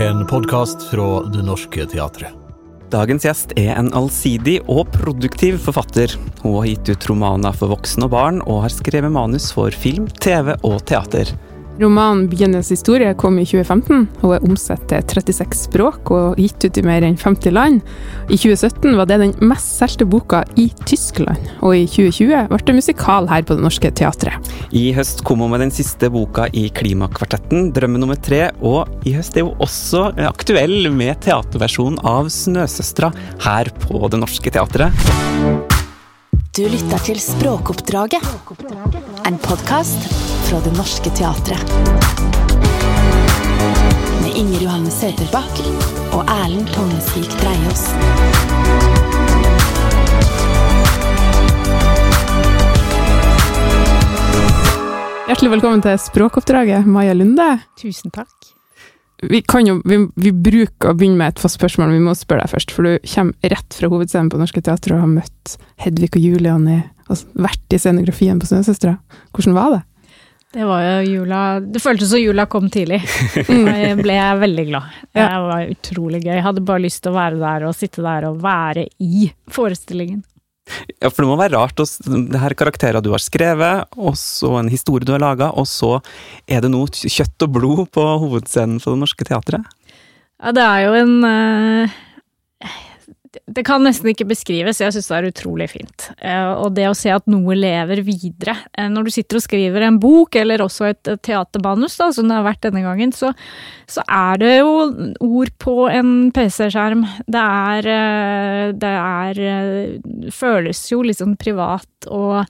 En podkast fra Det Norske Teatret. Dagens gjest er en allsidig og produktiv forfatter. Hun har gitt ut romaner for voksne og barn, og har skrevet manus for film, TV og teater. Romanen 'Byenes historie' kom i 2015 og er omsatt til 36 språk og gitt ut i mer enn 50 land. I 2017 var det den mest solgte boka i Tyskland, og i 2020 ble det musikal her på Det Norske Teatret. I høst kom hun med den siste boka i Klimakvartetten, 'Drømme nummer tre', og i høst er hun også aktuell med teaterversjonen av 'Snøsøstera' her på Det Norske Teatret. Du lytter til Språkoppdraget, en podkast fra Det Norske Teatret. Med Inger Johanne Søterbakk og Erlend Tongesvik Dreiaas. Hjertelig velkommen til Språkoppdraget, Maja Lunde. Tusen takk. Vi, kan jo, vi, vi bruker å begynne med et fast spørsmål, men vi må spørre deg først. For du kommer rett fra hovedscenen på Norske Teatret og har møtt Hedvig og Julian i, og vært i scenografien på Snøsøstera. Hvordan var det? Det var jo jula Det føltes som jula kom tidlig. Jeg ble veldig glad. Det var utrolig gøy. Jeg hadde bare lyst til å være der og sitte der og være i forestillingen. Ja, for det må være rart. Det her er karakterer du har skrevet, og så en historie du har laga, og så er det noe kjøtt og blod på hovedscenen for Det Norske Teatret? Ja, det er jo en uh, Det kan nesten ikke beskrives, jeg syns det er utrolig fint. Uh, og det å se at noe lever videre. Uh, når du sitter og skriver en bok, eller også et, teatermanus, da, som det har vært denne gangen, så, så er det jo ord på en PC-skjerm. Det er Det er Føles jo litt sånn privat og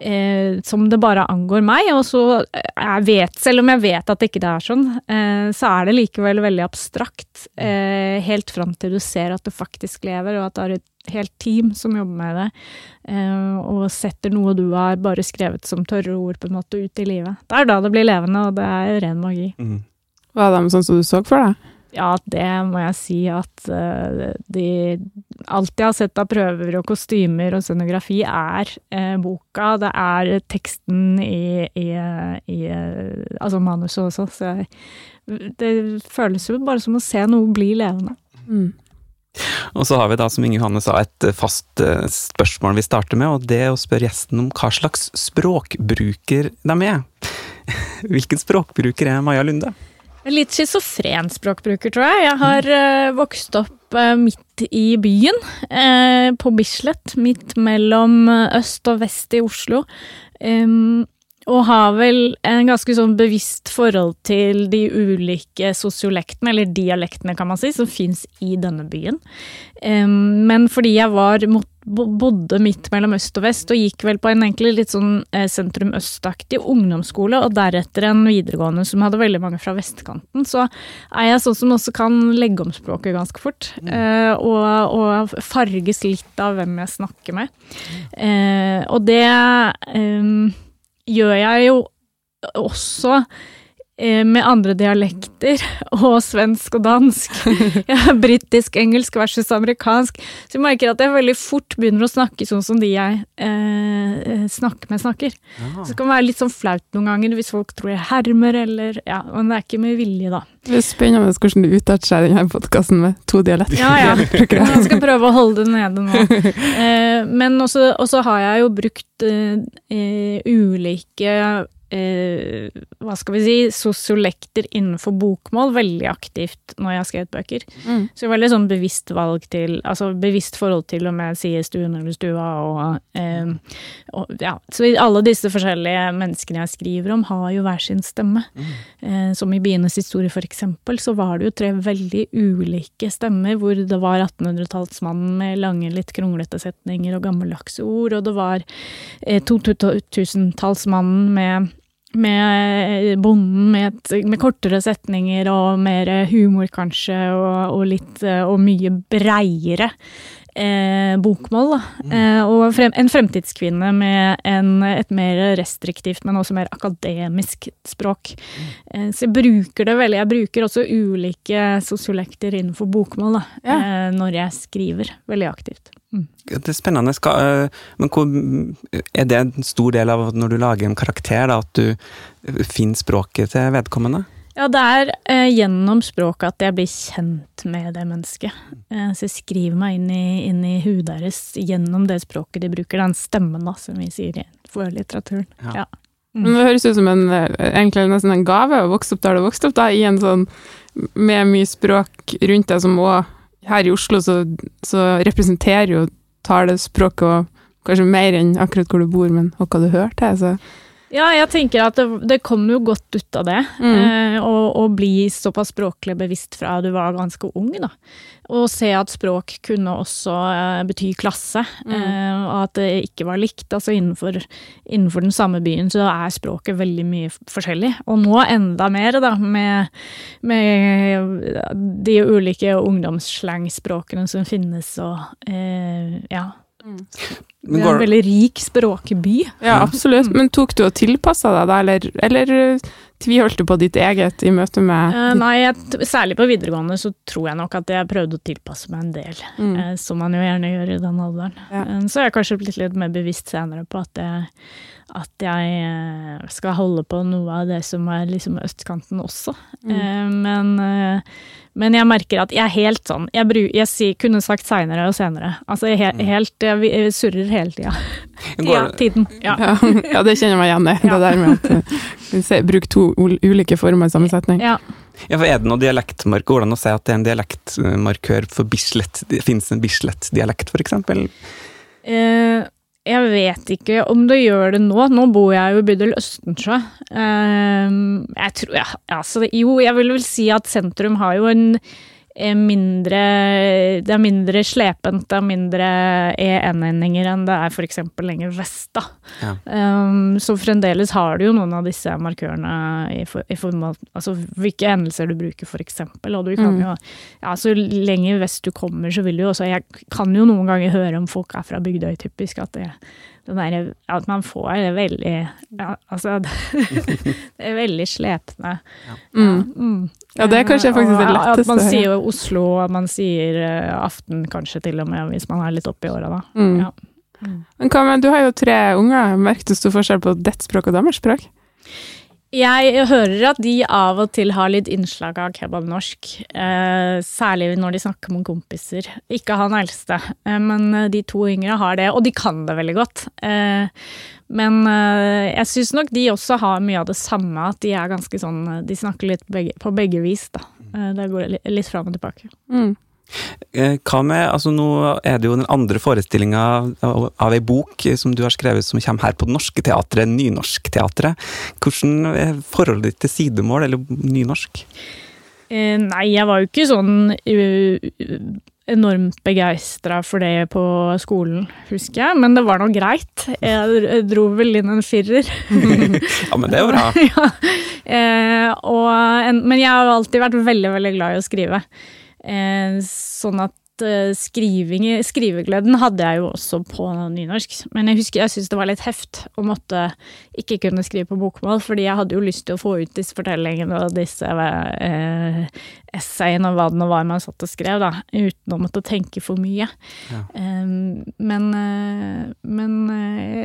Eh, som det bare angår meg. Og så jeg vet, selv om jeg vet at det ikke er sånn, eh, så er det likevel veldig abstrakt. Eh, helt fram til du ser at det faktisk lever, og at det er et helt team som jobber med det. og setter noe du har bare skrevet som tørre ord, på en måte, ut i livet. Det er da det blir levende, og det er ren magi. Mm. det med sånn som du så for deg? Ja, det må jeg si at uh, de Alt jeg har sett av prøver og kostymer og scenografi, er uh, boka. Det er teksten i, i, i uh, Altså manuset også. Så jeg, det føles jo bare som å se noe bli levende. Mm. Og så har vi da, som Inge Johanne sa, et fast spørsmål vi starter med, og det er å spørre gjesten om hva slags språkbruker de er. Hvilken språkbruker er Maja Lunde? Litt schizofren språkbruker, tror jeg. Jeg har uh, vokst opp uh, midt i byen, uh, på Bislett. Midt mellom øst og vest i Oslo. Og har vel en ganske sånn bevisst forhold til de ulike sosiolektene, eller dialektene, kan man si, som fins i denne byen. Men fordi jeg var, bodde midt mellom øst og vest, og gikk vel på en egentlig litt sånn eh, sentrum-østaktig ungdomsskole, og deretter en videregående som hadde veldig mange fra vestkanten, så er jeg sånn som også kan legge om språket ganske fort. Mm. Uh, og, og, farges litt av hvem jeg snakker med. Uh, og det gjør jeg jo også med andre dialekter, og svensk og dansk. Ja, Britisk, engelsk versus amerikansk. Så jeg merker at jeg veldig fort begynner å snakke sånn som de jeg eh, snakker med, snakker. Ja. Så det kan være litt sånn flaut noen ganger hvis folk tror jeg hermer, eller Ja, men det er ikke med vilje, da. Det er spennende hvordan du uttaler seg i denne podkasten med to dialekter. Ja, ja. Jeg skal prøve å holde det nede nå. Eh, men også har jeg jo brukt eh, ulike eh, hva skal vi si, sosiolekter innenfor bokmål veldig aktivt når jeg har skrevet bøker. Mm. Så veldig sånn bevisst valg til Altså bevisst forhold til om jeg sier stuen eller stua og, eh, og Ja. Så alle disse forskjellige menneskene jeg skriver om, har jo hver sin stemme. Mm. Eh, som i Bienes historie, for eksempel, så var det jo tre veldig ulike stemmer, hvor det var 1800-tallsmannen med lange, litt kronglete setninger og gammeldagse ord, og det var eh, 2000-tallsmannen med med bonden med, et, med, kortere setninger og mer humor, kanskje, og, og litt Og mye breiere eh, bokmål. Mm. Eh, og frem, en fremtidskvinne med en, et mer restriktivt, men også mer akademisk språk. Mm. Eh, så jeg bruker det veldig. Jeg bruker også ulike sosiolekter innenfor bokmål da, ja. Eh, når jeg skriver veldig aktivt. Mm. Det er spennende. Skal, eh, men hvor, er det en stor del av når du lager en karakter, da, at du finner språket til vedkommende? Ja, det er eh, gjennom språket at jeg blir kjent med det mennesket. Eh, så jeg skriver meg inn i, inn i huet deres gjennom det språket de bruker. Den stemmen, da, som vi sier for litteraturen. Ja. Ja. Men det høres ut som en, eh, egentlig nesten en gave å vokse opp der du vokste opp, da, i en sånn med mye språk rundt deg, som òg her i Oslo så, så representerer jo talespråket og kanskje mer enn akkurat hvor du bor, men hva du hører til. Så. Ja, jeg tenker at det, det kom jo godt ut av det. Mm. Eh, å, å bli såpass språklig bevisst fra du var ganske ung, da. Og se at språk kunne også eh, bety klasse, Mm. eh, og at det ikke var likt. Altså innenfor, innenfor den samme byen så er språket veldig mye forskjellig. Og nå enda mer, da, med, med de ulike ungdomsslangspråkene som finnes og eh, ja. Det er en veldig rik språkby. Ja, absolutt. Men tok du og tilpassa deg da, eller, eller eh, tviholdt du på ditt eget i møte med uh, nei, jeg, særlig på videregående så tror jeg nok at jeg prøvde å tilpasse meg en del. Mm. Uh, som man jo gjerne gjør i den alderen. Ja. Uh, så er jeg kanskje blitt litt mer bevisst senere på at jeg, at jeg eh, skal holde på noe av det som er liksom østkanten også. Mm. Eh, men, eh, men jeg merker at jeg er helt sånn Jeg, bru, jeg si, kunne sagt seinere og senere. Altså jeg, he, helt, jeg, jeg surrer hele tida. går, Ja, tiden. Ja. ja, ja, det kjenner jeg meg igjen i. Ja. Det der med at vi bruk to ulike former i sammensetning. ja. ja, for er det noe dialektmark? Går det an å si at det er en dialektmarkør for Bislett? Det en Bislett-dialekt, for eksempel? Eh, jeg vet ikke om det gjør det nå. Nå bor jeg jo i bydel Østensjø. Eh, jeg tror ja, altså, Jo, jeg vil vel si at sentrum har jo en mindre Det er mindre slepent, det er mindre EN-endinger enn det er f.eks. lenger vest, da. Ja. Um, så fremdeles har du jo noen av disse markørene i, for, i form av altså hvilke endelser du bruker, eksempel. Og du kan Mm. jo Ja, så lenger vest du kommer, så vil du jo også Jeg kan jo noen ganger høre om folk er fra Bygdøy, typisk, at det der, at man får det veldig ja, Altså Det er veldig slepne. Mm. Mm. Ja, det er kanskje faktisk det letteste At man sier jo Oslo, og man sier eh, aften kanskje til og med, hvis man er litt oppi åra, da. Mm. Ja. Men hva med, du har jo tre unger. Merket du stor forskjell på ditt språk og deres språk? Jeg hører at de av og til har litt innslag av kebabnorsk. Eh, særlig når de snakker med kompiser. Ikke han eldste, eh, men eh, de to yngre har det, og de kan det veldig godt. Eh, men eh, jeg syns nok de også har mye av det samme, at de er ganske sånn De snakker litt begge, på begge vis, da. Eh, det går litt fram og tilbake. Mm. Eh, Hva med, altså Nå er det jo den andre forestillinga av, ei bok som du har skrevet som kommer her på Det Norske Teatret, Nynorskteatret. Hvordan er forholdet ditt til sidemål eller nynorsk? Eh, nei, jeg var jo ikke sånn uh, enormt begeistra for det på skolen, husker jeg, men det var nå greit. Jeg dro vel inn en firer. Ja, men det er jo bra. ja. eh, og en, men jeg har alltid vært veldig, veldig glad i å skrive. Eh, sånn at eh, skriving, skrivegleden hadde jeg jo også på nynorsk. Men jeg husker jeg syntes det var litt heft å måtte ikke kunne skrive på bokmål, fordi jeg hadde jo lyst til å få ut disse fortellingene og disse eh, essayene og hva det nå var man satt og skrev, da, uten å måtte tenke for mye. Ja. Eh, men men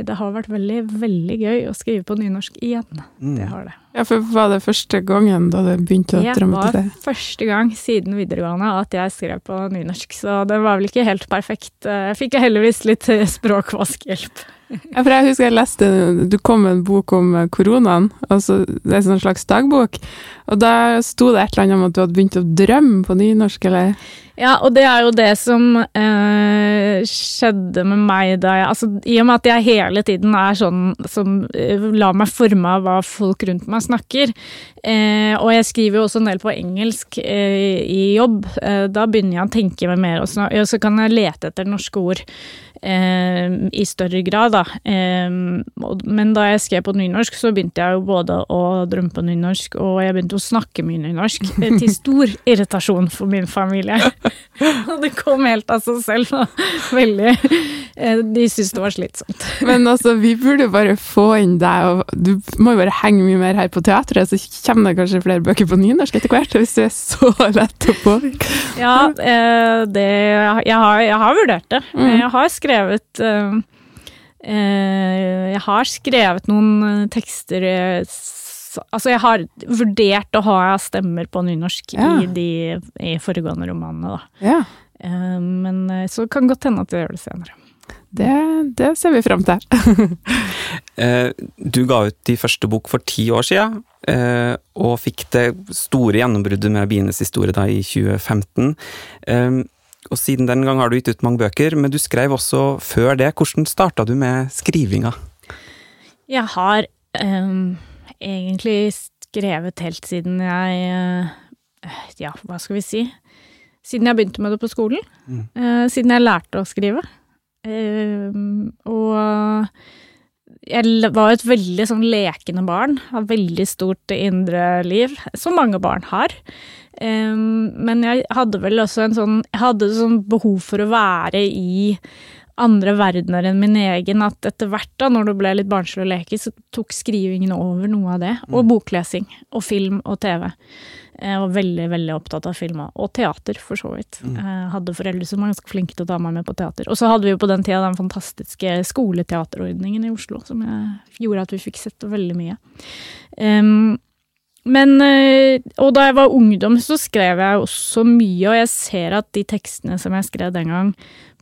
det har vært veldig, veldig gøy å skrive på nynorsk igjen. Mm. Det har det. Ja, for var det første gangen da du begynte å Det var første gang siden videregående at jeg skrev på nynorsk, så det var vel ikke helt perfekt. Jeg fikk heldigvis litt eh, språkvaskhjelp. Ja, for jeg husker jeg leste Du kom med en bok om eh, koronaen, altså det er en sånn slags dagbok, og da sto det et eller annet om at du hadde begynt å drømme på nynorsk, eller? Ja, og det er jo det som eh, skjedde med meg da jeg Altså, i og med at jeg hele tiden er sånn som eh, lar meg forme av hva folk rundt meg snakker, eh, og jeg skriver jo også en del på engelsk eh, i jobb, eh, da begynner jeg å tenke meg mer, og så, kan jeg lete etter norske ord. Eh, I større grad, da. Eh, men da jeg skrev på nynorsk, så begynte jeg jo både å drømme på nynorsk, og jeg begynte å snakke mye nynorsk, eh, til stor irritasjon for min familie. Og det kom helt av seg selv. Og veldig De syntes det var slitsomt. Men altså, vi burde jo bare få inn deg, og du må jo bare henge mye mer her på teatret, så kommer det kanskje flere bøker på nynorsk etter hvert, hvis du er så lett å påvirke. Ja, det jeg har, jeg har vurdert det. Mm. Jeg har skrevet eh, eh, Jeg har skrevet noen eh, tekster Altså, jeg har vurdert å ha stemmer på nynorsk Ja. i de i foregående romanene, da. Ja. Eh, men så kan godt hende at jeg gjør det senere. Det, det ser vi fram til. Eh, Du ga ut din første bok for ti år siden, eh, og fikk det store gjennombruddet med Bienes historie da i 2015. Og siden den gang har du gitt ut mange bøker, men du skrev også før det. Hvordan starta du med skrivinga? Jeg har um, egentlig skrevet helt siden jeg uh, Ja, hva skal vi si? Siden jeg begynte med det på skolen. Mm. Uh, siden jeg lærte å skrive. Uh, og jeg var et veldig sånn lekende barn. Har veldig stort indre liv, som mange barn har. Um, men jeg hadde vel også en sånn Jeg hadde sånn behov for å være i andre verdener enn min egen, at etter hvert da, når det ble litt barnslig å leke, så tok skrivingen over noe av det. Og boklesing. Og film og TV. Jeg var veldig, veldig opptatt av film, og teater, for så vidt. Jeg hadde foreldre som var ganske flinke til å ta meg med på teater. Og så hadde vi jo på den tida den fantastiske skoleteaterordningen i Oslo, som gjorde at vi fikk sett veldig mye. Um, men eh, Og da jeg var ungdom, så skrev jeg også mye, og jeg ser at de tekstene som jeg skrev den gang,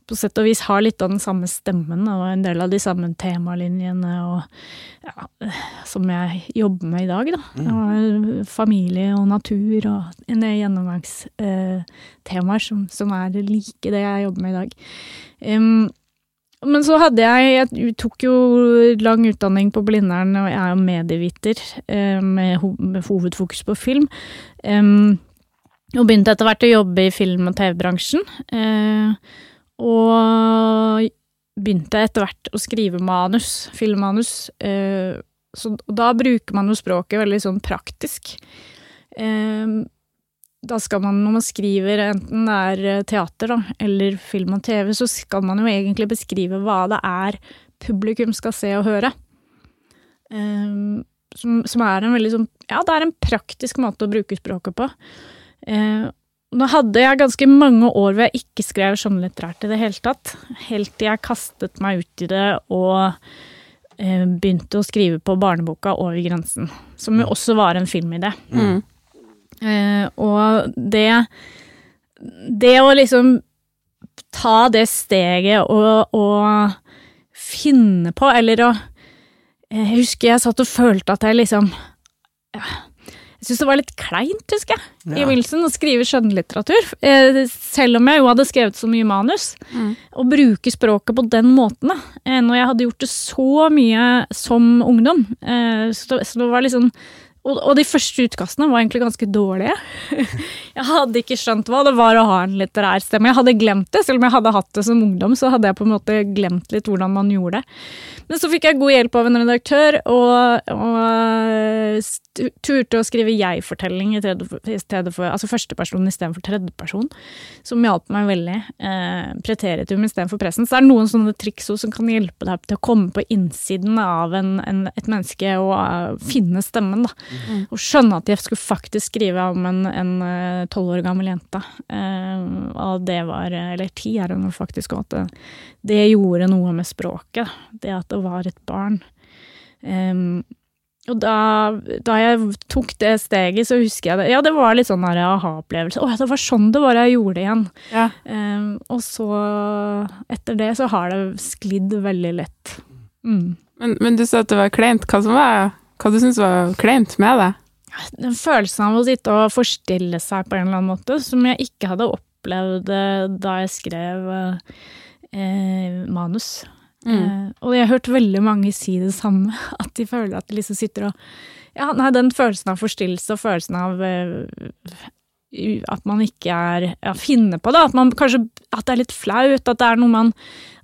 på sett og vis har litt av den samme stemmen og en del av de samme temalinjene og ja, som jeg jobber med i dag, da. Mm. familie og natur og en del gjennomgangstemaer som, som er like det jeg jobber med i dag. Um, men så hadde jeg Jeg tok jo lang utdanning på Blindern, og jeg er jo medieviter eh, med, ho med hovedfokus på film. Em, og begynte etter hvert å jobbe i film- og TV-bransjen. Eh, og begynte etter hvert å skrive manus, filmmanus. Eh, så da bruker man jo språket veldig sånn praktisk. Eh, da skal man, når man skriver enten det er eh, teater da, eller film og TV, så skal man jo egentlig beskrive hva det er publikum skal se og høre. Eh, som, som er en veldig sånn Ja, det er en praktisk måte å bruke språket på. Nå hadde jeg ganske mange år hvor jeg ikke skrev skjønnlitterært i det hele tatt. Helt til jeg kastet meg ut i det og eh, begynte å skrive på barneboka Over grensen. Som jo også var en filmidé. Mm. Eh, og det Det å liksom ta det steget og, og finne på, eller å eh, Jeg husker jeg satt og følte at jeg liksom ja, syntes det var litt kleint, husker jeg, i begynnelsen å skrive skjønnlitteratur. Eh, selv om jeg jo hadde skrevet så mye manus. Mm. Å bruke språket på den måten, da. Eh, når jeg hadde gjort det så mye som ungdom. Eh, så, så det var liksom og, og de første utkastene var egentlig ganske dårlige. jeg hadde ikke skjønt hva det var å ha en litterær stemme. Jeg hadde glemt det, selv om jeg hadde hatt det som ungdom, så hadde jeg på en måte glemt litt hvordan man gjorde det. Men så fikk jeg god hjelp av en redaktør, og, og turte å skrive jeg-fortelling i, i stedet for Altså førsteperson istedenfor tredjeperson, som hjalp meg veldig. Eh, preteritum istedenfor pressen. Så det er noen sånne triks som kan hjelpe deg til å komme på innsiden av en, en, et menneske og uh, finne stemmen, da. Og skjønne at jeg skulle faktisk skrive om en tolv år gammel jente. Eh, og det var Eller ti er hun faktisk òg. At det, gjorde noe med språket. Det at det var et barn. Um, og da, da jeg tok det steget, så husker jeg det. Ja, det var litt sånn aha-opplevelse. Å det var sånn det var jeg gjorde det igjen. Ja. Um, og så, etter det, så har det sklidd veldig lett. Mm. Men, men du sa at det var kleint. Hva, som var, hva du syns var kleint med det? den følelsen av å sitte og forstille seg på en eller annen måte, som jeg ikke hadde opplevd eh, da jeg skrev eh, manus. Eh, og jeg har hørt veldig mange si det samme, at de føler at de liksom sitter og Ja, nei, den følelsen av forstillelse og følelsen av eh, at man ikke er ja, finner på det. At man kanskje At det er litt flaut. At det er noe man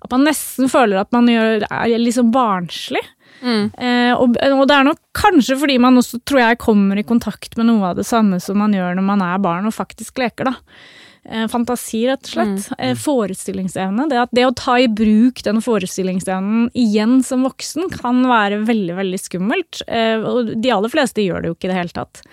At man nesten føler at man gjør er liksom barnslig. Eh, og, og det er nok kanskje fordi man også, tror jeg, kommer i kontakt med noe av det samme som man gjør når man er barn og faktisk leker, da. Eh, fantasi, rett og slett. Eh, forestillingsevne. Det, at det å ta i bruk den forestillingsevnen igjen som voksen kan være veldig, veldig skummelt. Eh, og de aller fleste gjør det jo ikke i det hele tatt.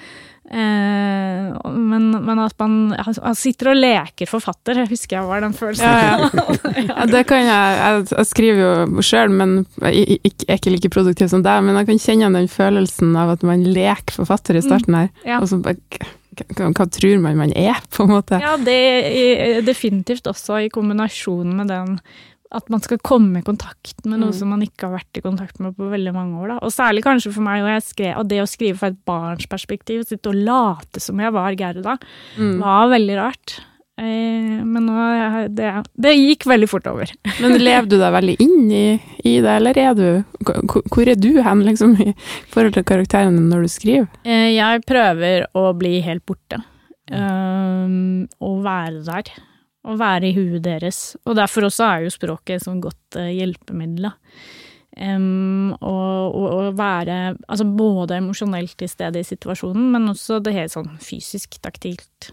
Eh, men, men at man han sitter og leker forfatter, jeg husker jeg var den følelsen. Ja, ja. ja, det kan jeg. Jeg, jeg skriver jo sjøl, men jeg, jeg er ikke like produktiv som deg. Men jeg kan kjenne den følelsen av at man leker forfatter i starten her. Ja. Og så bare hva, hva tror man man er, på en måte? Ja, det er definitivt også i kombinasjon med den at man skal komme i kontakt med noe Mm. som man ikke har vært i kontakt med på veldig mange år. Da. Og særlig kanskje for meg, og, skrev, og det å skrive fra et barns perspektiv, sitte og late som jeg var Gerda, Mm. var veldig rart. Eh, men nå, det, det gikk veldig fort over. Men lever du deg veldig inn i, i det, eller er du hvor, er du hen, liksom, i forhold til karakterene når du skriver? Eh, jeg prøver å bli helt borte. Um, og være der. Og være i huet deres. Og derfor også er jo språket et sånt godt eh, hjelpemiddel. Å Um, og, og, og være altså både emosjonelt til stede i situasjonen, men også det helt sånn fysisk, taktilt.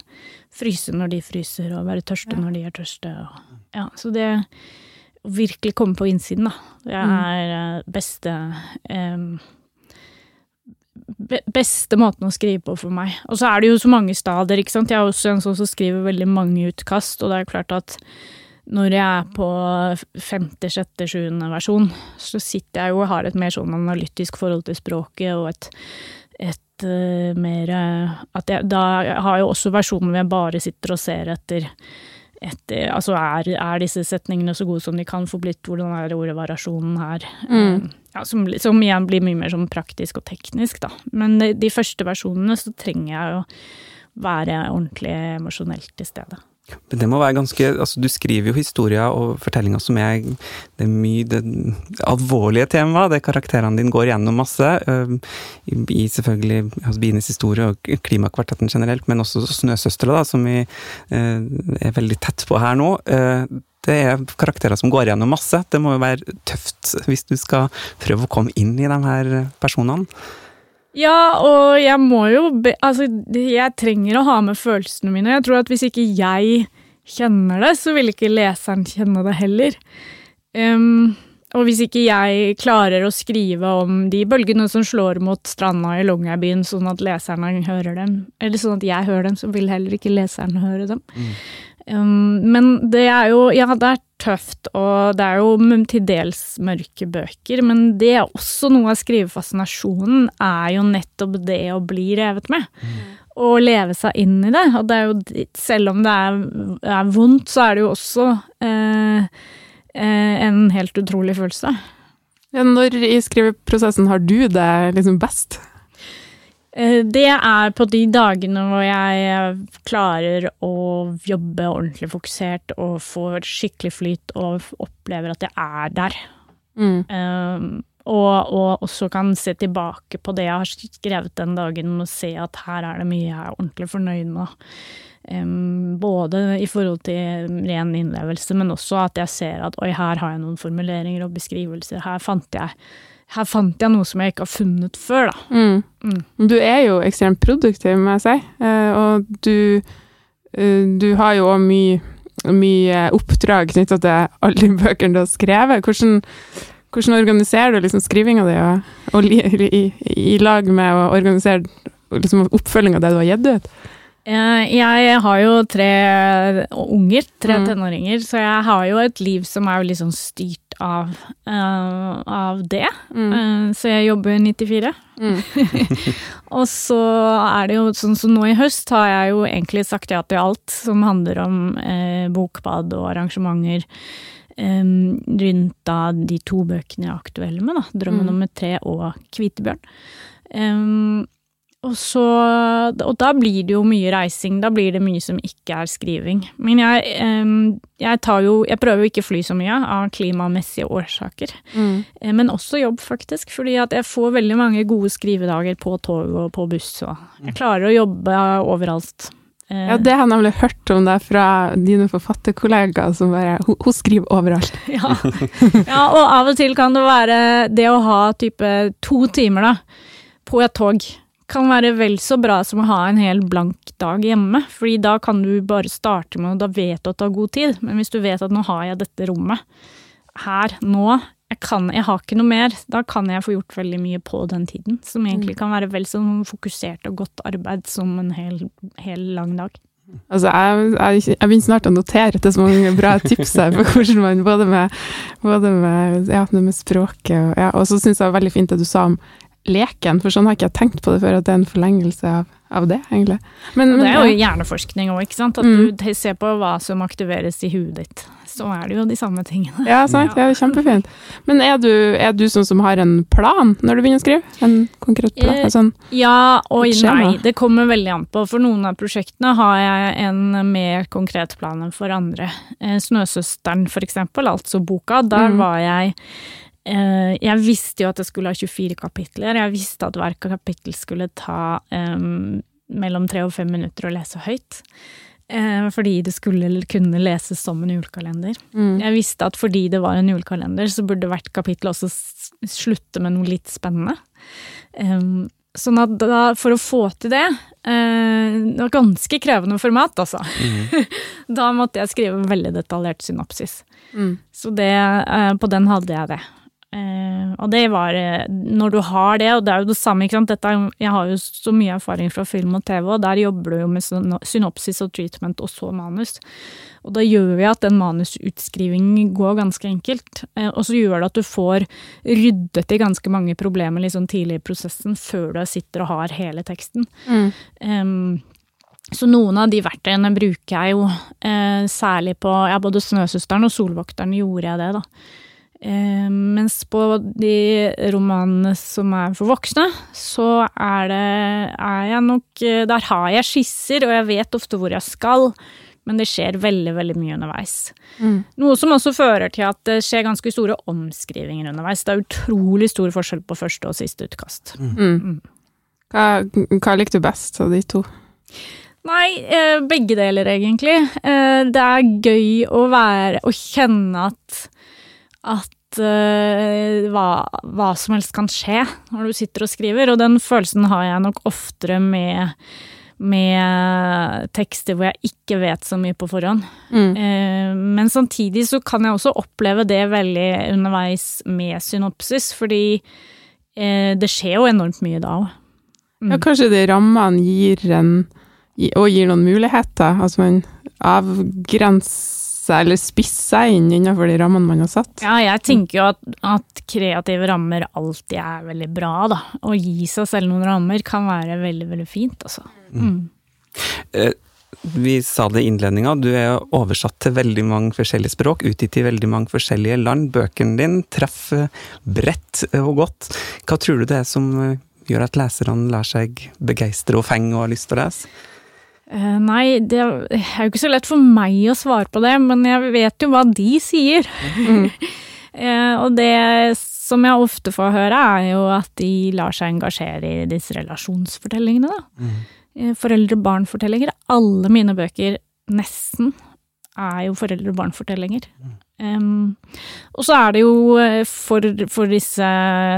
Fryse når de fryser, og være tørste Ja. når de er tørste. Og, ja, så det å virkelig komme på innsiden, da. Det Mm. er mm. beste be- beste måten å skrive på for meg. Og så er det jo så mange stadier, ikke sant. Jeg er også en sånn som skriver veldig mange utkast, og det er klart at når jeg er på femte, sjette, sjuende versjon, så sitter jeg jo og har et mer sånn analytisk forhold til språket og et, et uh, mer eh, at jeg, Da har jeg jo også versjoner hvor jeg bare sitter og ser etter etter, altså er, er disse setningene så gode som de kan få blitt? Hvordan er ordvariasjonen her? Mm. Eh, Ja, som, som igjen blir mye mer sånn praktisk og teknisk, da. Men de, de første versjonene så trenger jeg å være ordentlig emosjonelt til stede. Det må være ganske altså Du skriver jo historier og fortellinger som er Det er mye det alvorlige temaet, det karakterene dine går gjennom masse. øh, I, i selvfølgelig altså Bines historie og Klimakvartetten generelt, men også Snøsøstre, da, som vi øh, er veldig tett på her nå. Øh, det er karakterer som går gjennom masse. Det må jo være tøft hvis du skal prøve å komme inn i de her personene. Ja, og jeg må jo be, Altså, jeg trenger å ha med følelsene mine. Jeg tror at hvis ikke jeg kjenner det, så vil ikke leseren kjenne det heller. Um, og hvis ikke jeg klarer å skrive om de bølgene som slår mot stranda i Longyearbyen, sånn at leserne hører dem, eller sånn at jeg hører dem, så vil heller ikke leseren høre dem. Um, men det er jo Ja, det er tøft, og det er jo til dels mørke bøker, men det er også noe av skrivefascinasjonen, er jo nettopp det å bli revet med. Og leve seg inn i det. Og det er jo, selv om det er, er vondt, så er det jo også eh, eh, en helt utrolig følelse. Ja, når i skriveprosessen har du det liksom best? Eh, Det er på de dagene hvor jeg eh, klarer å jobbe ordentlig fokusert og får skikkelig flyt og opplever at jeg er der. Mm. Um, og, og også kan se tilbake på det jeg har skrevet den dagen og se at her er det mye jeg er ordentlig fornøyd med. Um, både i forhold til ren innlevelse, men også at jeg ser at oi, her har jeg noen formuleringer og beskrivelser. Her fant jeg, her fant jeg noe som jeg ikke har funnet før, da. Mm. Mm. Du er jo ekstremt produktiv, må jeg si. Eh, og du, eh, du har jo òg mye, mye oppdrag knytta til alle de bøkene du har skrevet. Hvordan, hvordan organiserer du liksom skrivinga di, og, og i, i, i lag med å organisere liksom oppfølginga av det du har gitt ut? Eh, Jeg har jo tre unger, tre Mm. tenåringer, så jeg har jo et liv som er litt sånn styrt av, uh, av det. Mm. Uh, så jeg jobber 94. Mm. Og så er det jo sånn som nå i høst har jeg jo egentlig sagt ja til alt som handler om uh, bokbad og arrangementer. Um, rundt da de to bøkene jeg er aktuelle med, da. 'Drømmen Mm. nummer tre' og 'Kvitebjørn'. Um, og så Og da blir det jo mye reising, da blir det mye som ikke er skriving. Men jeg, jeg tar jo Jeg prøver jo ikke å fly så mye av klimamessige årsaker. Mm. Eh, Men også jobb, faktisk. Fordi at jeg får veldig mange gode skrivedager på tog og på buss. Og jeg klarer å jobbe overalt. Eh, Ja, det har jeg nemlig hørt om deg fra dine forfatterkollegaer som bare Hun, hun skriver overalt. ja. ja, og av og til kan det være det å ha type to timer da, på et tog. Kan være vel så bra som å ha en hel blank dag hjemme. Fordi da kan du bare starte med, og da vet du at du har god tid. Men hvis du vet at nå har jeg dette rommet her, nå, jeg, kan, jeg har ikke noe mer. Da kan jeg få gjort veldig mye på den tiden. Som egentlig kan være vel så fokusert og godt arbeid som en hel, hel lang dag. Altså, jeg, jeg, jeg begynner snart å notere til så mange bra tips her på hvordan man både med, både med, ja, med språket og ja, Og så syns jeg det var veldig fint det du sa om leken, for sånn har ikke jeg tenkt på det før, at det er en forlengelse av, av det, egentlig. Men, men, Det er jo ja. hjerneforskning òg, ikke sant. At Mm. du ser på hva som aktiveres i huet ditt. Så er det jo de samme tingene. Ja, sant. Ja, er kjempefint. Men er du, er du sånn som har en plan når du begynner å skrive? En konkret plan? Eh, sånn, Ja og nei, det kommer veldig an på. For noen av prosjektene har jeg en mer konkret plan enn for andre. Eh, Snøsøsteren for eksempel, altså boka, der Mm. var jeg Jeg visste jo at jeg skulle ha 24 kapitler. Jeg visste at hver kapittel skulle ta um, mellom tre og fem minutter å lese høyt. Uh, fordi det skulle kunne leses som en julekalender. mm. Jeg visste at fordi det var en julekalender, så burde hvert kapittel også slutte med noe litt spennende. Um, sånn at da, for å få til det uh, Det var ganske krevende format, altså. da måtte jeg skrive veldig detaljert synopsis. Mm. Så det, uh, på den hadde jeg det. Eh, og det var eh, Når du har det, og det er jo det samme, ikke sant. Dette, jeg har jo så mye erfaring fra film og TV, og der jobber du jo med synopsis og treatment og så manus. Og da gjør vi at den manusutskrivingen går ganske enkelt. Eh, og så gjør det at du får ryddet i ganske mange problemer sånn tidlig i prosessen, før du sitter og har hele teksten. Mm. Eh, så noen av de verktøyene bruker jeg jo, eh, særlig på ja, både Snøsøsteren og Solvokteren gjorde jeg det, da. Eh, mens på de romanene som er for voksne, så er det er jeg nok eh, Der har jeg skisser, og jeg vet ofte hvor jeg skal, men det skjer veldig, veldig mye underveis. Mm. Noe som også fører til at det skjer ganske store omskrivinger underveis. Det er utrolig stor forskjell på første og siste utkast. Mm. Hva, hva likte du best av de to? Nei, eh, begge deler egentlig. Eh, det er gøy å være Å kjenne at at eh, hva, hva som helst kan skje når du sitter og skriver, og den følelsen har jeg nok oftere med med tekster hvor jeg ikke vet så mye på forhånd. Mm. Eh, Men samtidig så kan jeg også oppleve det veldig underveis med synopsis, fordi eh, det skjer jo enormt mye da òg. Mm. Ja, kanskje de rammene gir en og gir noen muligheter. Altså man avgrenser eller spisse seg inn innenfor de rammene man har satt. Ja, jeg tenker jo at, at kreative rammer alltid er veldig bra, da. Å gi seg selv noen rammer kan være veldig, veldig fint, altså. Mm. Mm. Vi sa det i innledninga, du er oversatt til veldig mange forskjellige språk, utgitt i veldig mange forskjellige land. Bøkene dine treffer bredt og godt. Hva tror du det er som eh, gjør at leserne lar seg begeistre og fenge og har lyst til å lese? Eh, nei, det er jo ikke så lett for meg å svare på det, men jeg vet jo hva de sier. Mm. og det som jeg ofte får høre, er jo at de lar seg engasjere i disse relasjonsfortellingene, da. Mm. Foreldre-barn-fortellinger. Alle mine bøker, nesten, er jo foreldre-barn-fortellinger. Um, og så er det jo eh, for, for disse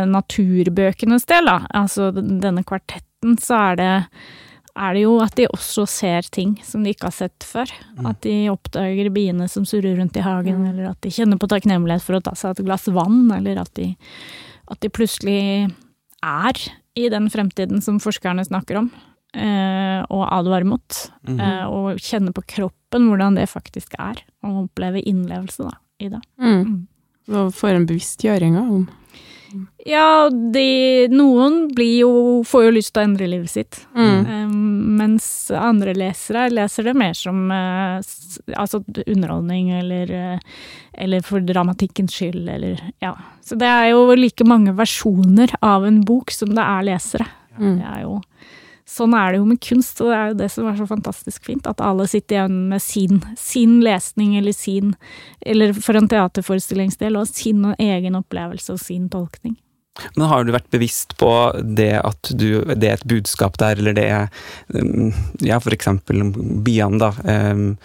naturbøkenes del, da, altså denne kvartetten, så er det er det jo at de også ser ting som de ikke har sett før. At de oppdager biene som surrer rundt i hagen, eller at de kjenner på takknemlighet for å ta seg et glass vann, eller at de, at de plutselig er i den fremtiden som forskerne snakker om, eh, og advarer mot. eh, og kjenner på kroppen hvordan det faktisk er, og oppleve innlevelse da, i det. Mm. Og får en bevisstgjøring om Ja, de, noen blir jo, får jo lyst til å endre livet sitt. Mm. Um, mens andre lesere leser det mer som uh, altså underholdning eller, uh, eller for dramatikkens skyld, eller ja. Så det er jo like mange versjoner av en bok som det er lesere. Mm. Det er jo, sånn er det jo med kunst, og det er jo det som er så fantastisk fint. At alle sitter igjen med sin, sin lesning eller sin, eller for en teaterforestillingsdel, og sin egen opplevelse og sin tolkning. Men har du vært bevisst på det at du, det er et budskap der, eller det er um, ja, eksempel bian da. um,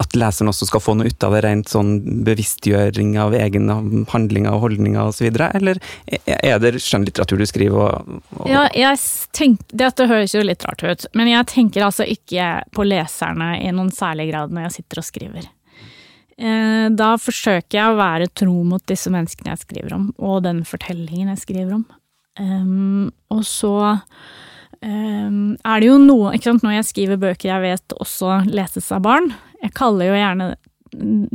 At leseren også skal få noe ut av det, rent sånn bevisstgjøring av egne handlinger og holdninger osv., eller er det skjønnlitteratur du skriver? Og, og Ja, jeg tenk, Dette høres jo litt rart ut, men jeg tenker altså ikke på leserne i noen særlig grad når jeg sitter og skriver. Eh, da forsøker jeg å være tro mot disse menneskene jeg skriver om, og den fortellingen jeg skriver om. Um, og så um, er det jo noe ikke sant, Når jeg skriver bøker jeg vet også leses av barn Jeg kaller jo gjerne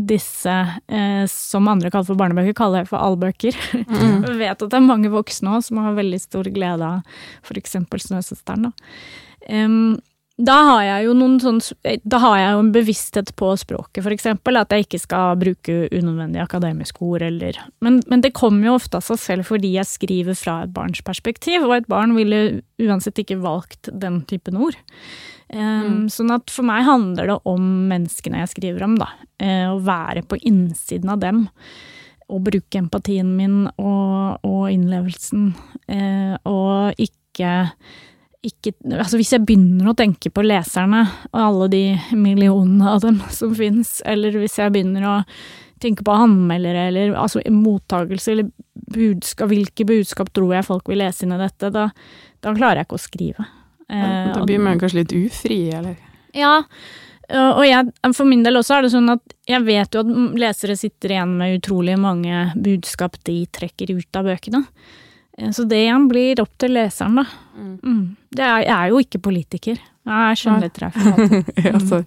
disse eh, som andre kaller for barnebøker, kaller jeg for allbøker. Mm. Jeg vet at det er mange voksne òg som har veldig stor glede av f.eks. Snøsøsteren. Um, da har jeg jo noen sånn Da har jeg jo en bevissthet på språket, for eksempel. At jeg ikke skal bruke unødvendige akademiske ord, eller men, men, det kommer jo ofte av seg selv fordi jeg skriver fra et barns perspektiv, og et barn ville uansett ikke valgt den typen ord. Um, mm. Sånn at for meg handler det om menneskene jeg skriver om, da. Uh, å være på innsiden av dem. Og bruke empatien min og, og innlevelsen. Uh, og ikke ikke Altså hvis jeg begynner å tenke på leserne og alle de millionene av dem som fins, eller hvis jeg begynner å tenke på anmeldere eller altså mottagelse eller budskap, hvilke budskap tror jeg folk vil lese inn i dette, da, da klarer jeg ikke å skrive. Ja, da blir man kanskje litt ufri, eller? Ja, og jeg, for min del også er det sånn at jeg vet jo at lesere sitter igjen med utrolig mange budskap de trekker ut av bøkene. Eh, så det igjen blir opp til leseren, da. Mm. Mm. Er, jeg er jo ikke politiker. Jeg er skjønnlitterær. ja,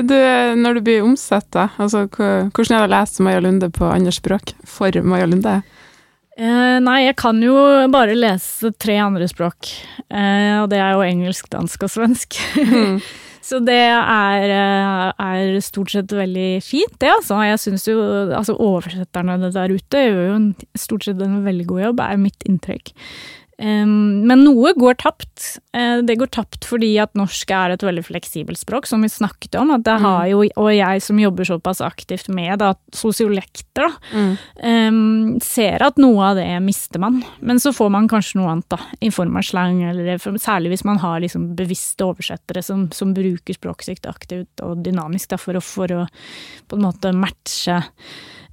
du, når du blir omsatt, da, altså, hvordan er det å lese Maja Lunde på andre språk for Maja Lunde? Eh, nei, jeg kan jo bare lese tre andre språk. Eh, og det er jo engelsk, dansk og svensk. Mm. Så det er, eh, er, stort sett veldig fint, det, altså. Jeg syns jo altså oversetterne der ute gjør jo en, stort sett en veldig god jobb, er mitt inntrykk. Men noe går tapt. Eh, det går tapt fordi at norsk er et veldig fleksibelt språk, som vi snakket om. At det har mm. jo, og jeg som jobber såpass aktivt med da, sosiolekter, da, mm. ser at noe av det mister man. Men så får man kanskje noe annet, da, i form av slang, eller særlig hvis man har liksom bevisste oversettere som, som bruker språket aktivt og dynamisk da, for, å, for å på en måte matche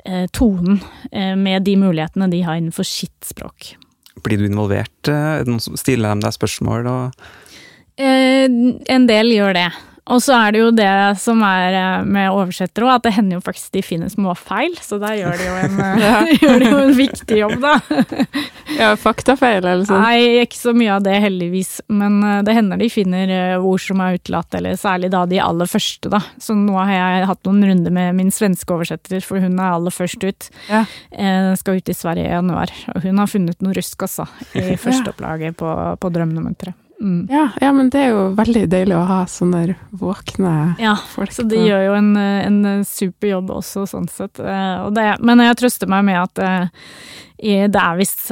eh, tonen eh, med de mulighetene de har innenfor sitt språk. Blir du involvert? Stiller dem deg spørsmål? Eh, en del gjør det. Og så er det jo det som er eh, med oversettere òg, at det hender jo faktisk de finner småfeil. Så der gjør de jo en, gjør de jo en viktig jobb, da. ja, faktafeil eller sånn? Nei, ikke så mye av det, heldigvis. Men det hender de finner ord som er utelatt, eller særlig da de aller første, da. Så nå har jeg hatt noen runder med min svenske oversetter, for hun er aller først ut. Ja. skal ut i Sverige i januar. Og hun har funnet noe rusk, altså, i førsteopplaget på, på Drøm nummer tre. Mm. Ja, ja, men det er jo veldig deilig å ha sånne våkne ja, folk. Så de gjør jo en, en super jobb også, sånn sett. Eh, det, men jeg trøster meg med at eh, det er visst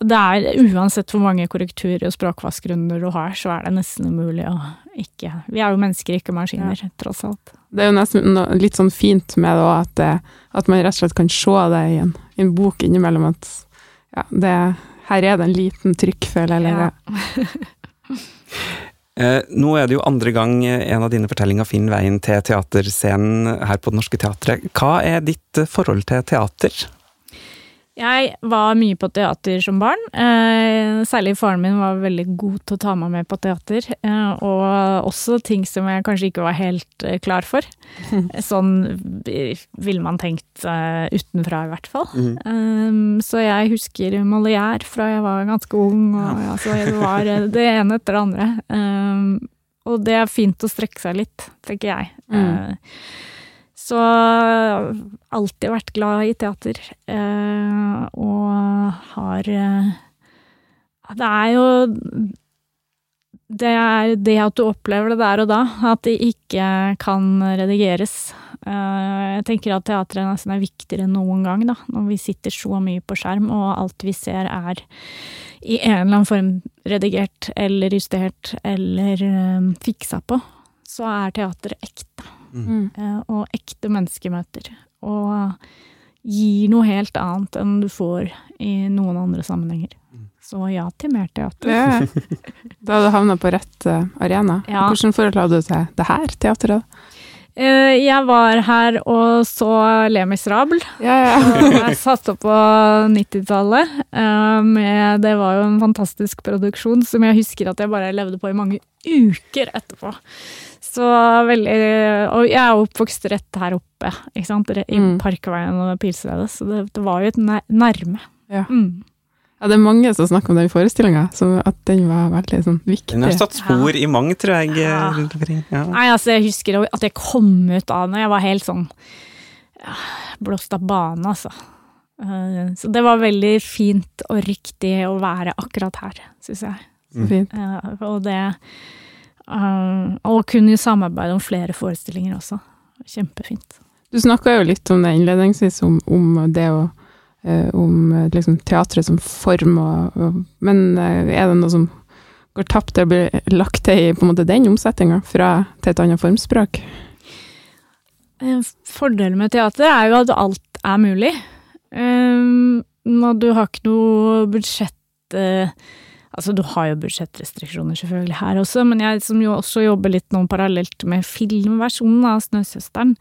Det er uansett hvor mange korrekturer og språkvaskrunder du har, så er det nesten umulig å ikke Vi er jo mennesker, ikke maskiner, ja. tross alt. Det er jo nesten litt sånn fint med det òg, at, at, man rett og slett kan se det i en, i en bok innimellom at ja, det, her er det en liten trykkfeil, eller ja. Eh, nå er det jo andre gang en av dine fortellinger finner veien til teaterscenen her på Det Norske Teatret. Hva er ditt forhold til teater? Jeg var mye på teater som barn. Eh, særlig faren min var veldig god til å ta meg med på teater. Eh, og også ting som jeg kanskje ikke var helt eh, klar for. sånn ville man tenkt utenfra, i hvert fall. Mm. Så jeg husker Molière fra jeg var ganske ung, og ja. altså, det var det ene etter det andre. Og det er fint å strekke seg litt, tenker jeg. Mm. Så alltid vært glad i teater. Eh, og har eh, Det er jo det er det at du opplever det der og da, at det ikke kan redigeres. Eh, jeg tenker at teatret nesten er viktigere enn noen gang, da, når vi sitter så mye på skjerm, og alt vi ser er i en eller annen form redigert eller justert eller fiksa på, så er teatret ekte. Mm. Eh, og ekte menneskemøter. Og gir noe helt annet enn du får i noen andre sammenhenger. Mm. Så ja til mer teater. Ja. Da hadde du havna på rett uh, arena. Ja. Hvordan forhold hadde du til det her teatret? Eh, Jeg var her og så Le Miserable. Ja, ja. Jeg satt opp på 90-tallet. eh, Det var jo en fantastisk produksjon som jeg husker at jeg bare levde på i mange uker etterpå. Så veldig Og jeg er oppvokst rett her oppe, ikke sant? I Mm. Parkveien og Pilsredet, så det, det var jo et nærme. Ja. Mm. Ja, det er mange som snakker om den forestillinga, at den var veldig sånn viktig. Den har satt spor i mange, tror jeg. Ja. Ja. Nei, altså, jeg husker at jeg kom ut av det. Jeg var helt sånn ja, blåst av bane, altså. Eh, Så det var veldig fint og riktig å være akkurat her, syns jeg. Mm. fint. Eh, Og det eh, Og kunne samarbeide om flere forestillinger også. Kjempefint. Du snakka jo litt om det innledningsvis, om, om det å eh, Om eh, liksom teatret som form og, og Men eh, er det noe som går tapt eller blir lagt til i på en måte den omsetninga fra til et annet formspråk? Eh, Fordelen med teater er jo at alt er mulig. Um, og du har ikke noe budsjett uh, Altså, du har jo budsjettrestriksjoner selvfølgelig her også, men jeg som jo også jobber litt nå parallelt med filmversjonen av Snøsøsteren,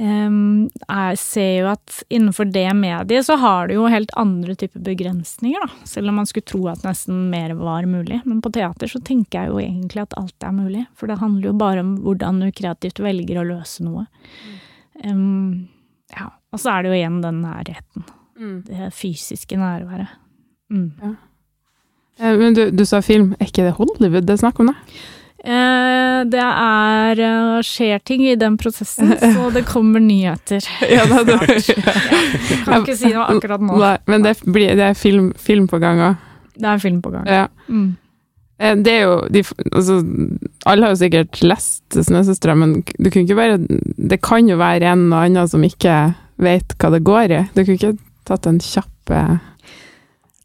jeg ser jo at innenfor det mediet så har du jo helt andre typer begrensninger, da. Selv om man skulle tro at nesten mer var mulig. Men på teater så tenker jeg jo egentlig at alt er mulig. For det handler jo bare om hvordan du kreativt velger å løse noe. Um, ja. Og så er det jo igjen den nærheten. Det fysiske nærværet. Mm. Ja. Men du, du sa film, er ikke det Hollywood det er snakk om, da? Eh, det er eh, skjer ting i den prosessen, så det kommer nyheter. Ja, det, det, ja. Kan ikke si noe akkurat nå. Nei, men det, blir, det er film, film på gang òg. Det er film på gang. Ja. Mm. Eh, Det er jo de, altså, Alle har jo sikkert lest Snøsøstera, men du kunne ikke bare Det kan jo være en og annen som ikke vet hva det går i. Du kunne ikke tatt en kjapp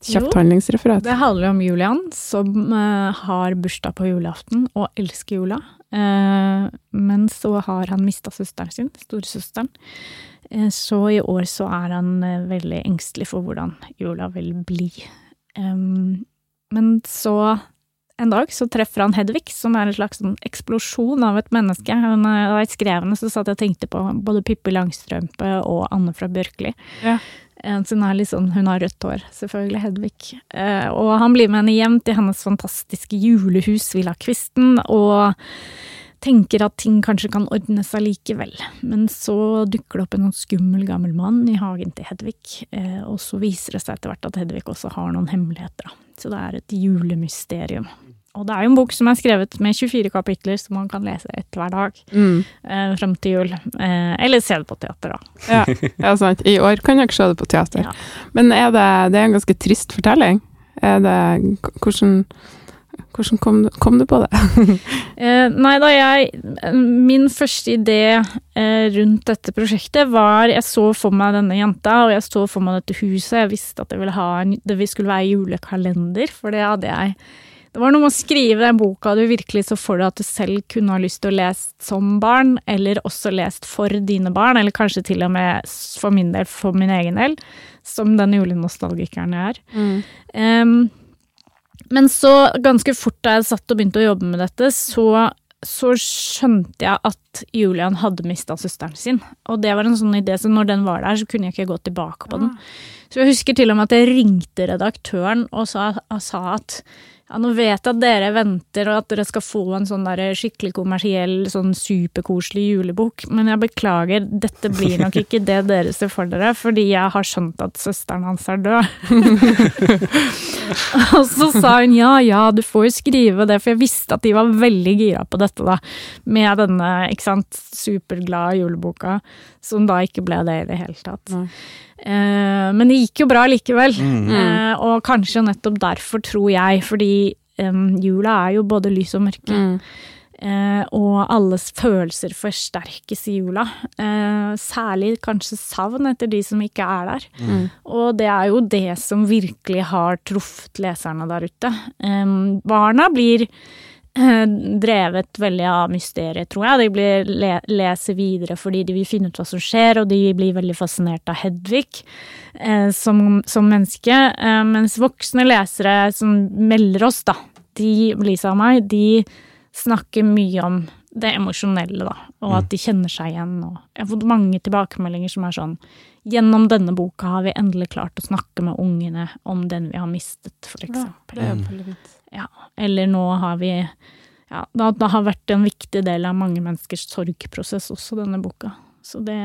kjapt handlingsreferat? Det handler om Julian, som uh, har bursdag på julaften og elsker jula. Uh, men så har han mista søsteren sin, storesøsteren. Uh, så i år så er han veldig engstelig for hvordan jula vil bli. Um, men så en dag så treffer han Hedvig, som er en slags sånn eksplosjon av et menneske. Hun, er, Da jeg skrev henne, så satt jeg og tenkte på både Pippi Langstrømpe og Anne fra Bjørkli. Ja. Hun litt sånn, hun har rødt hår, selvfølgelig, Hedvig. Eh, Og han blir med henne hjem til hennes fantastiske julehus, Villa Kvisten, og tenker at ting kanskje kan ordne seg likevel. Men så dukker det opp en sånn skummel gammel mann i hagen til Hedvig, eh, og så viser det seg etter hvert at Hedvig også har noen hemmeligheter. Så det er et julemysterium. Og det er jo en bok som er skrevet med 24 kapitler, som man kan lese ett hver dag Mm. eh, frem til jul. Eh, eller se det på teater, da. Ja, ja, sant. I år kan dere se det på teater. Ja. Men er det, det er en ganske trist fortelling. Er det, hvordan hvordan kom, kom du på det? Eh, nei da, jeg Min første idé eh, rundt dette prosjektet var Jeg så for meg denne jenta, og jeg så for meg dette huset. Jeg visste at jeg ville ha en, det skulle være julekalender, for det hadde jeg Det var noe med å skrive den boka du virkelig så for deg at du selv kunne ha lyst til å lese som barn, eller også lest for dine barn, eller kanskje til og med for min del, for min egen del, som den julenostalgikeren jeg er. Em, men så, ganske fort da jeg satt og begynte å jobbe med dette, så, så skjønte jeg at Julian hadde mista søsteren sin. Og det var en sånn idé, så når den var der, så kunne jeg ikke gå tilbake på den. Så jeg husker til og med at jeg ringte redaktøren og sa, og sa at ja, nå vet jeg at dere venter og at dere skal få en sånn der skikkelig kommersiell, sånn superkoselig julebok, men jeg beklager, dette blir nok ikke det dere ser for dere, fordi jeg har skjønt at søsteren hans er død. Og så sa hun ja, ja, du får jo skrive det, for jeg visste at de var veldig gira på dette, da. Med denne, ikke sant, superglade juleboka, som da ikke ble det i det hele tatt. Mm. Eh, men det gikk jo bra likevel. Mm. Eh, og kanskje nettopp derfor, tror jeg, fordi eh, jula er jo både lys og mørke. Mm. Eh, og alles følelser forsterkes i jula. Eh, særlig kanskje savn etter de som ikke er der. Mm. Og det er jo det som virkelig har truffet leserne der ute. Eh, barna blir drevet veldig av mysteriet, tror jeg. De blir le leser videre fordi de vil finne ut hva som skjer, og de blir veldig fascinert av Hedvig eh, som, som menneske. Eh, mens voksne lesere som melder oss, da, de, Lisa og meg, de snakker mye om det emosjonelle, da. Og Mm. at de kjenner seg igjen. Og jeg har fått mange tilbakemeldinger som er sånn Gjennom denne boka har vi endelig klart å snakke med ungene om den vi har mistet, for eksempel. er det fint. Ja. Eller nå har vi Ja, det, det har vært en viktig del av mange menneskers sorgprosess også, denne boka. Så det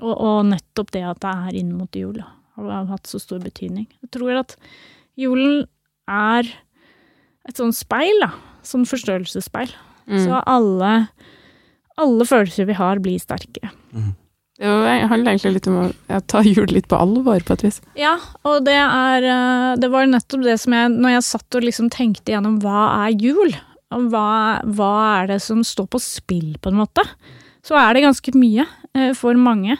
Og, og nettopp det at det er inn mot jul, har hatt så stor betydning. Jeg tror at julen er et sånn speil, da. Sånn forstørrelsesspeil. Mm. Så alle, alle følelser vi har, blir sterkere. Det handler egentlig litt om å ta jul litt på alvor, på et vis. Ja, og det er eh, Det var nettopp det som jeg Når jeg satt og liksom tenkte gjennom hva er jul, og hva, hva er det som står på spill, på en måte, så er det ganske mye eh, for mange.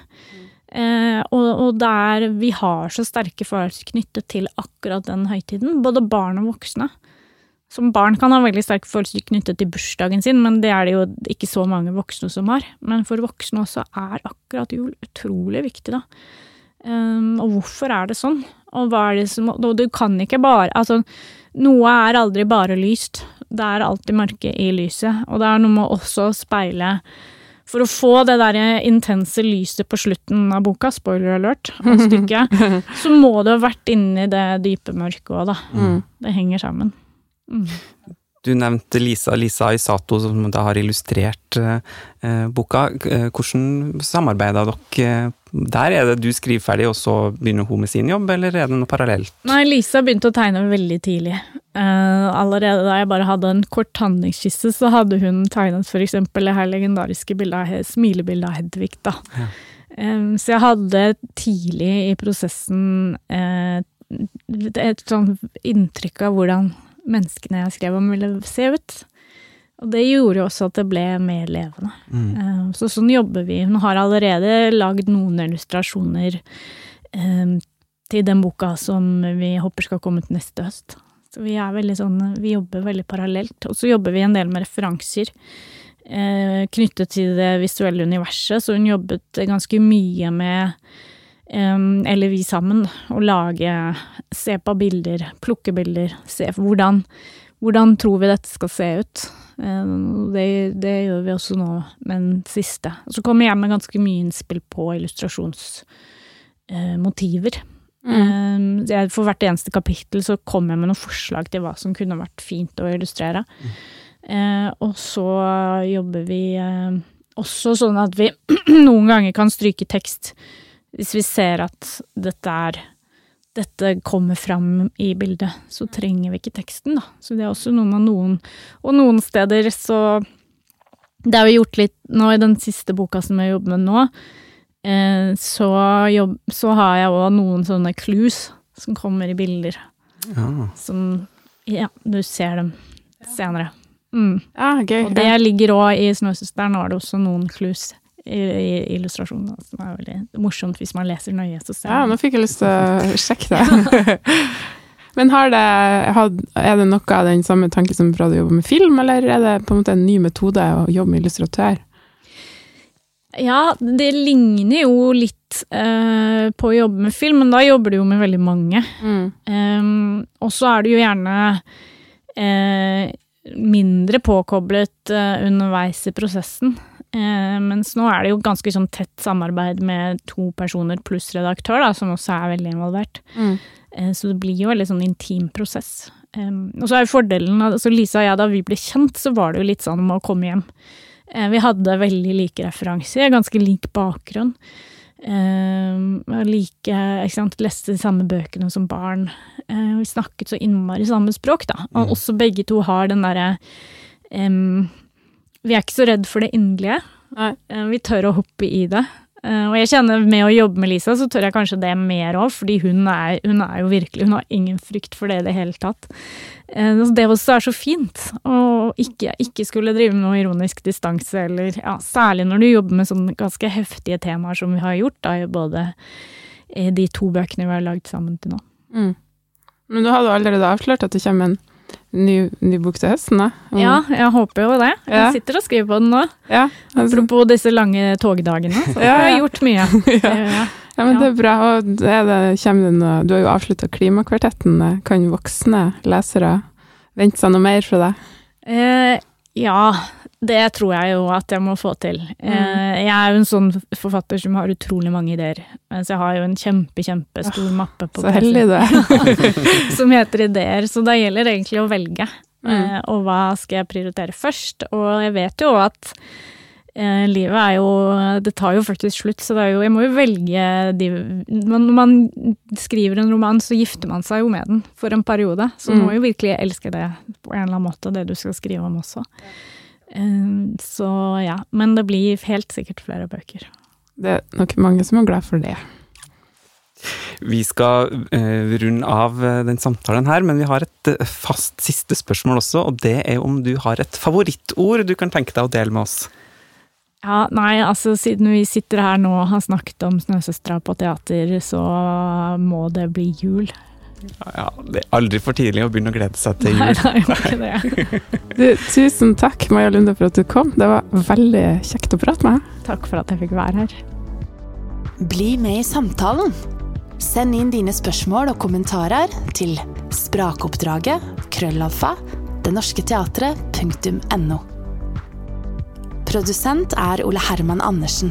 Eh, og, og det er Vi har så sterke følelser knyttet til akkurat den høytiden, både barn og voksne. Som barn kan ha veldig sterke følelser knyttet til bursdagen sin, men det er det jo ikke så mange voksne som har. Men for voksne også er akkurat jul utrolig viktig, da. Um, og hvorfor er det sånn? Og hva er det som og Du kan ikke bare Altså, noe er aldri bare lyst. Det er alltid mørke i lyset, og det er noe med også å speile For å få det der intense lyset på slutten av boka, spoiler alert, av stykket, så må du ha vært inni det dype mørket òg, da. Mm. Det henger sammen. Mm. Du nevnte Lisa, Lisa Isato, som da har illustrert eh, eh, boka. Eh, Hvordan samarbeider dere der? Er det du skriver ferdig, og så begynner hun med sin jobb, eller er det noe parallelt? Nei, Lisa begynte å tegne veldig tidlig. Allerede da jeg bare hadde en kort handlingskisse, så hadde hun tegnet eksempel det her legendariske bildet smilebildet av Hedvig, da. Ja. Så jeg hadde tidlig i prosessen et sånn inntrykk av hvordan menneskene jeg skrev om, ville se ut. Og det gjorde jo også at det ble mer levende. Mm. Eh, Så sånn jobber vi. Hun har allerede lagd noen illustrasjoner eh, til den boka som vi håper skal komme ut neste høst. Så vi sånn, vi jobber veldig parallelt. Og så jobber vi en del med referanser eh, knyttet til det visuelle universet, så hun jobbet ganske mye med eller vi sammen, å lage Se på bilder, plukke bilder, se hvordan, hvordan tror vi dette skal se ut. Det, det gjør vi også nå med den siste. Og så kommer jeg med ganske mye innspill på illustrasjonsmotiver. Mm. For hvert eneste kapittel så kommer jeg med noen forslag til hva som kunne vært fint å illustrere. Eh, og så jobber vi eh, også sånn at vi noen ganger kan stryke tekst hvis vi ser at dette er dette kommer fram i bildet, så trenger vi ikke teksten, da. Så det er også noe med noen Og noen steder så Det har vi gjort litt nå i den siste boka som jeg jobber med nå. Eh, så, jobb, så har jeg òg noen sånne clues som kommer i bilder. Ja. Som Ja, du ser dem senere. Mm. Ja, gøy. Og det ligger òg i Snøsøsteren, nå er det også noen clues illustrasjonen, som er veldig morsomt hvis man leser nøye. Så ser Ja, nå fikk jeg lyst til å sjekke det. Men har det, er det noe av den samme tanken som fra du jobber med film, eller er det på en måte en ny metode å jobbe med illustratør? Ja, det ligner jo litt eh, på å jobbe med film, men da jobber du jo med veldig mange. Mm. Um, og så er du jo gjerne eh, mindre påkoblet eh, underveis i prosessen. Eh, mens nå er det jo ganske sånn tett samarbeid med to personer pluss redaktør, da, som også er veldig involvert. Mm. Eh, så det blir jo en veldig sånn intim prosess. Um, og så er jo fordelen altså Lisa og jeg, da vi ble kjent, så var det jo litt sånn med å komme hjem. Eh, vi hadde veldig like referanser, ganske lik bakgrunn. Um, like, ikke sant, leste de samme bøkene som barn. Eh, vi snakket så innmari samme språk, da. Og Mm. også begge to har den derre em, Vi er ikke så redd for det inderlige. Eh, vi tør å hoppe i det. Eh, og jeg kjenner med å jobbe med Lisa, så tør jeg kanskje det mer òg, fordi hun er, hun er jo virkelig Hun har ingen frykt for det i det hele tatt. Eh, det også er så fint. Å ikke, ikke skulle drive med noe ironisk distanse, eller ja, særlig når du jobber med sånne ganske heftige temaer som vi har gjort, da, i både de to bøkene vi har lagd sammen til nå. Mm. Men du hadde allerede avslørt at det kommer en ny, ny bok til høsten, da? Om- Ja, jeg håper jo det. Ja. Jeg sitter og skriver på den nå. ja, altså, Apropos disse lange togdagene. Så Ja, jeg har gjort mye. Ja. ja, men det er bra. Og det det, kommer det noe Du har jo avslutta Klimakvartetten. Kan voksne lesere vente seg noe mer fra deg? Eh, ja, det tror jeg jo at jeg må få til. Mm. Jeg er jo en sånn forfatter som har utrolig mange ideer. Mens jeg har jo en kjempe, kjempestor mappe på Så heldig du er. som heter ideer. Så da gjelder det egentlig å velge. Mm. Eh, og hva skal jeg prioritere først? Og jeg vet jo at eh, livet er jo Det tar jo faktisk slutt, så det er jo, jeg må jo velge de man, Når man skriver en roman, så gifter man seg jo med den for en periode. Så du Mm. må jo virkelig elske det på en eller annen måte, det du skal skrive om også. Eh, så ja. Men det blir helt sikkert flere bøker. Det er nok mange som er glad for det. Vi skal eh, runde av eh, den samtalen her, men vi har et eh, fast siste spørsmål også, og det er om du har et favorittord du kan tenke deg å dele med oss. Ja, nei, altså siden vi sitter her nå og har snakket om Snøsøstera på teater, så må det bli jul. Ja, det er aldri for tidlig å begynne å glede seg til Nei, jul. det er ikke det. Du, tusen takk, Maja Lunde, for at du kom. Det var veldig kjekt å prate med deg. Takk for at jeg fikk være her. Bli med i samtalen. Send inn dine spørsmål og kommentarer til sprakoppdraget krøllalfa denorsketeatret.no. Produsent er Ole Herman Andersen.